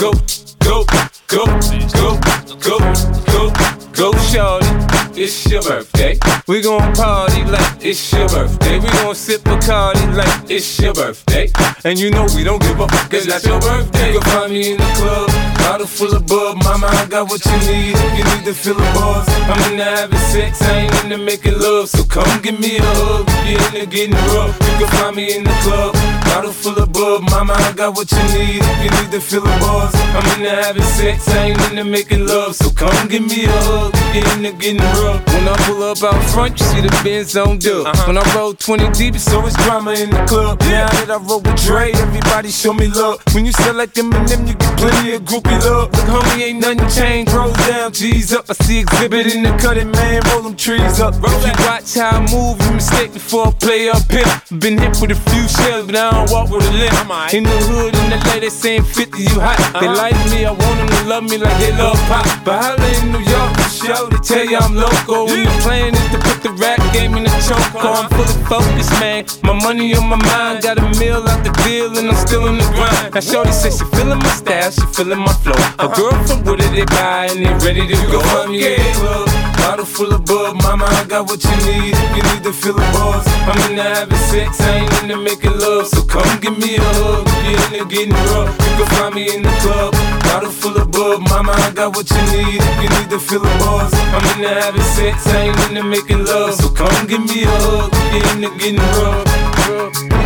go, go, go, go, go, go, go, shorty it's your birthday. We gon' party like it's your birthday. We gon' sip a party like it's your birthday. And you know we don't give a fuck, cause that's your birthday. You can find me in the club, bottle full of bub. Mama, I got what you need you need to fill the bars. I'm into having sex, I ain't into making love. So come give me a hug you're into getting rough. You can find me in the club, bottle full of bub. Mama, I got what you need if you need to fill the bars. I'm into having sex, I ain't into making love. So come give me a hug if you're into getting rough. When I pull up out front, you see the Benz on dub. Uh-huh. When I roll 20 deep, it's always drama in the club. Now that I roll with Dre, everybody show me love. When you sell like Eminem, you get plenty of groupie love. Look, homie, ain't nothing changed. Roll down, G's up. I see Xzibit in the cutting, man. Roll them trees up. Roll if you watch how I move, you mistake before I play up here. Been hit with a few shells, but I don't walk with a limp. In the hood, in the LA, they saying 50, you hot. They uh-huh. like me, I want them to love me like they love pop. But holla in New York, show, they tell you I'm loco. And the plan is to put the rap game in the choke. I'm fully focused, man. My money on my mind. Got a meal out the deal, and I'm still in the grind. Now, Shorty says she feeling my style, she feeling my flow. A girl from Wooded, they buy, and they ready to go. I'm yeah, club. Bottle full of bub, mama, I got what you need. If you need to fill the bars, I'm into having sex, I ain't into making love. So come give me a hug. If you're into getting rough, you can find me in the club. Bottle full of bub, mama, I got what you need. If you need to fill the bars, I'm into having sex, I ain't into making love. So come give me a hug, get into getting rough.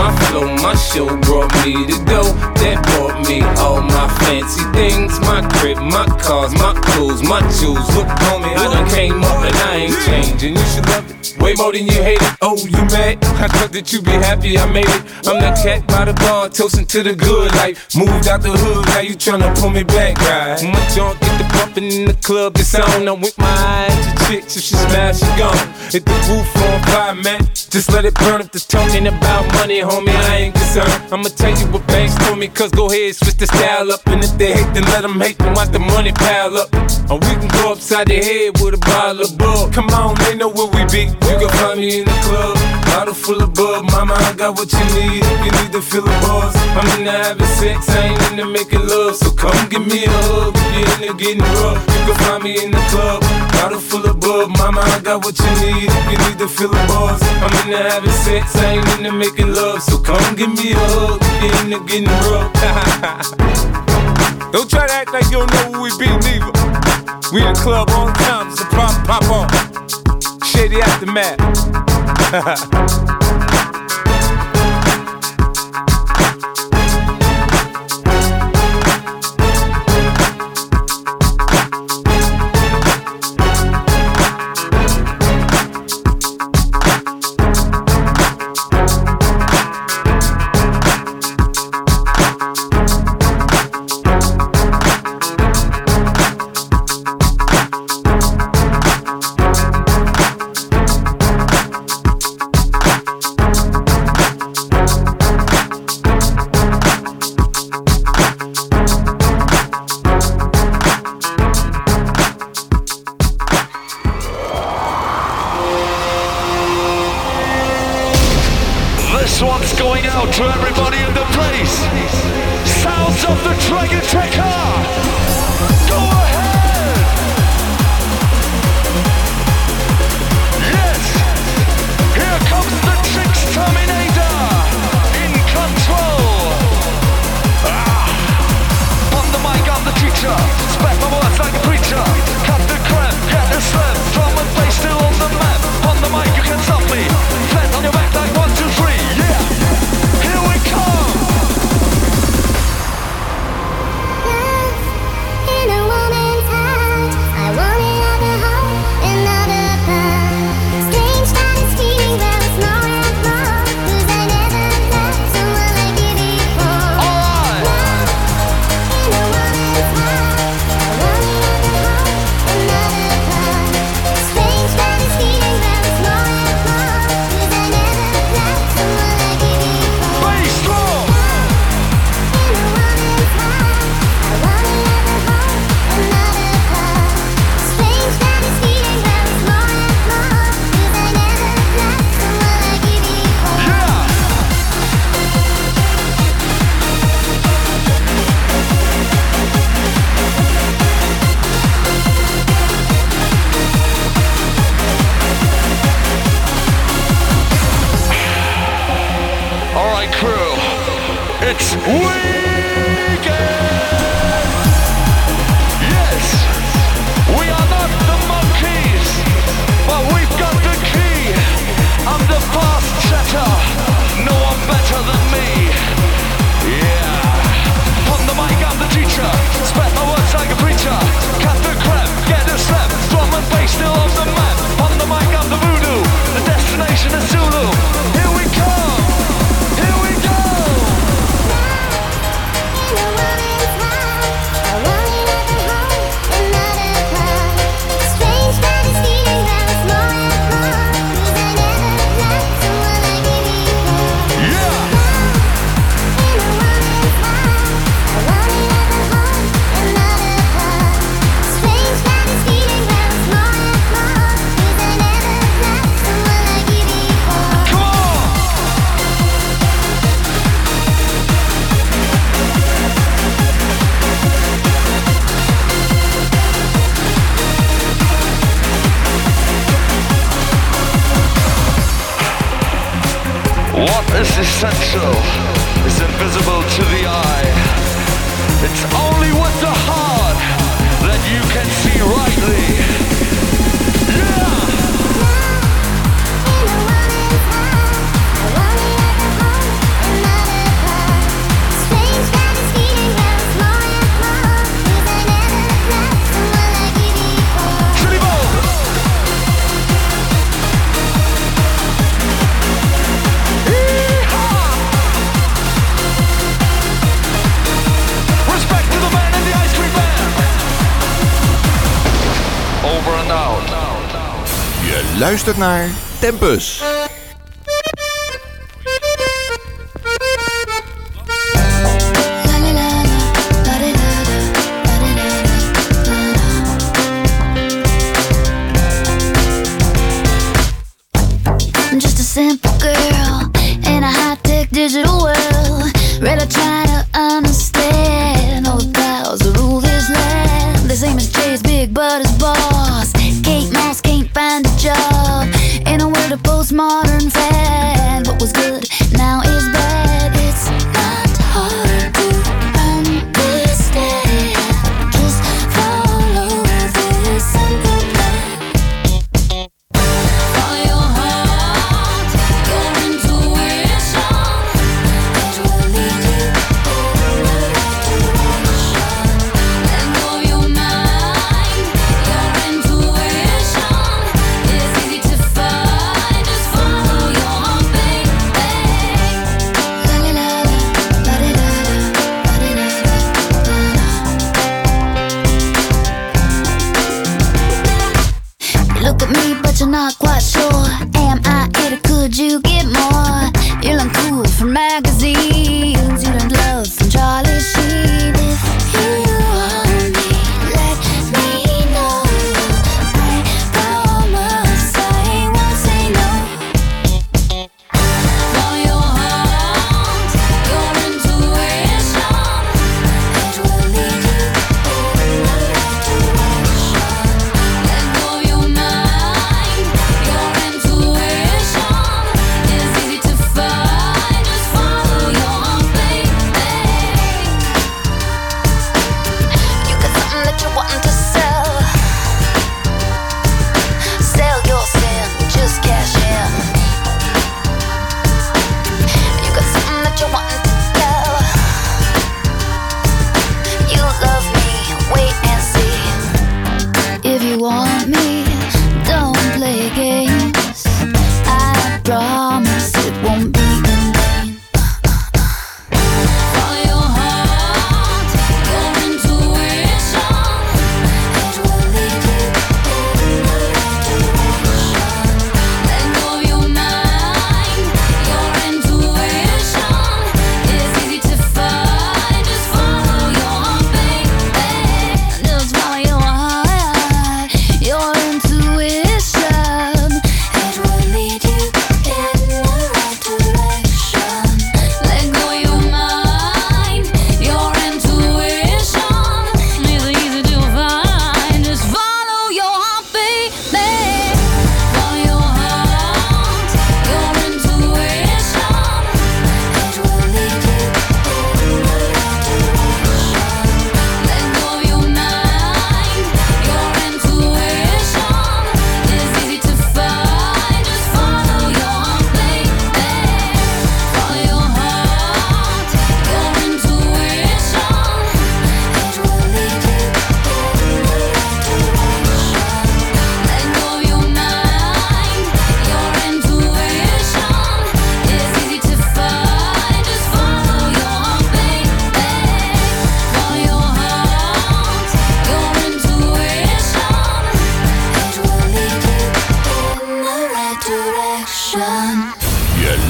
My flow, my show brought me to go. That brought me all my fancy things. My crib, my cars, my clothes, my jewels. Look, on me, I done came up and I ain't changing. You should love it. Way more than you hate it. Oh, you mad? I thought that you be happy I made it. I'm that cat by the bar, toasting to the good life. Moved out the hood, now you tryna pull me back, right? My junk get the bumping in the club, it's on. I'm with my eyes to if she smash, she gone. Hit the roof on fire, man. Just let it burn up the talking about money, homie. I ain't concerned. I'ma tell you what Banks told me, cause go ahead, switch the style up. And if they hate, then let them hate, then watch the money pile up. Or we can go upside the head with a bottle of bug. Come on, they know where we be. You can find me in the club, bottle full of bub. Mama, I got what you need. You need to fill the bars, I'm into having sex, I ain't into making love. So come give me a hug. If you're into getting rough, you can find me in the club, bottle full of bub. Mama, I got what you need. You need to fill the bars, I'm into having sex, I ain't into making love. So come give me a hug. You're into getting rough. Don't try to act like you don't know who we be, neither. We in the club on time, so pop, pop on. Shady Aftermath. out to everybody in the place. Sounds of the Dragon Taker! better than luistert naar Tempus.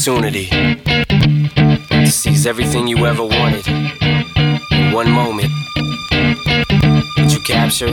Opportunity to seize everything you ever wanted in one moment, would you capture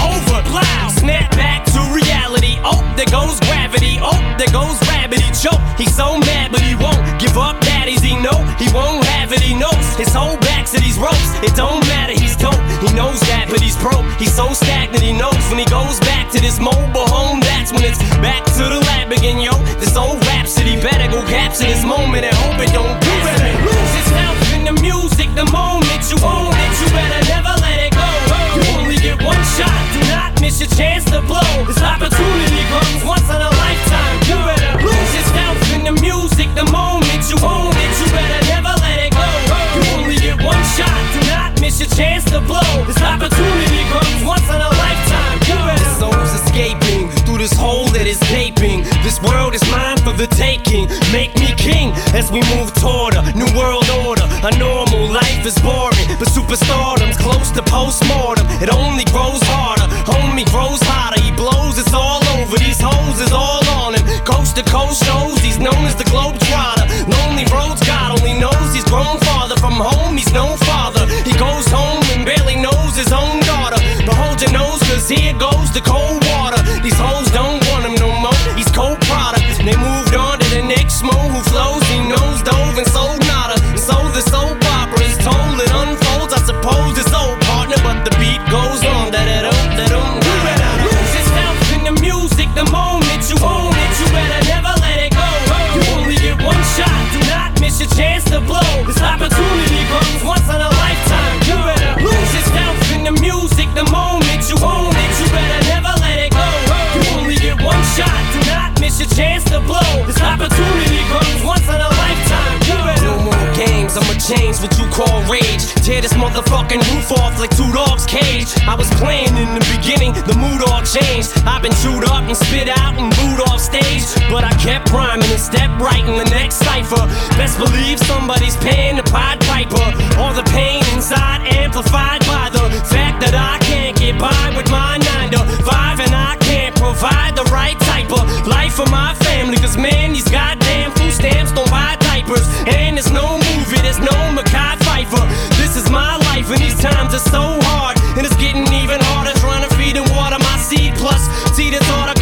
It don't matter. He's dope. He knows that, but he's broke. He's so stagnant. He knows when he goes back to this mobile home. That's when it's back to the lab again, yo. This old rhapsody better go capture this moment and hope it don't do it. Lose his health in the music. The moment you own it, you better never let it go. You only get one shot. Do not miss your chance to blow. The taking. Make me king as we move toward a new world order. A normal life is boring, but superstardom's close to postmortem. It only grows harder. Homie grows hotter. He blows. It's all over. These hoes is all on him. Coast to coast shows. He's known as the globe trotter. Lonely roads. God only knows he's grown farther from home. He's no father. He goes home and barely knows his own daughter. But hold your nose, cause here goes the cold motherfucking roof off like two dogs' cage. I was playing in the beginning, the mood all changed. I've been chewed up and spit out and booed off stage. But I kept rhyming and stepped right in the next cipher. Best believe somebody's paying the Pied Piper. All the pain inside amplified by the fact that I can't get by with my 9 to 5 and I can't provide the right type of life for my family. Cause man, these goddamn food stamps don't buy diapers. And there's no movie, there's no Mekhi Phifer life, and these times are so hard. And it's getting even harder trying to feed and water my seed. Plus, see this order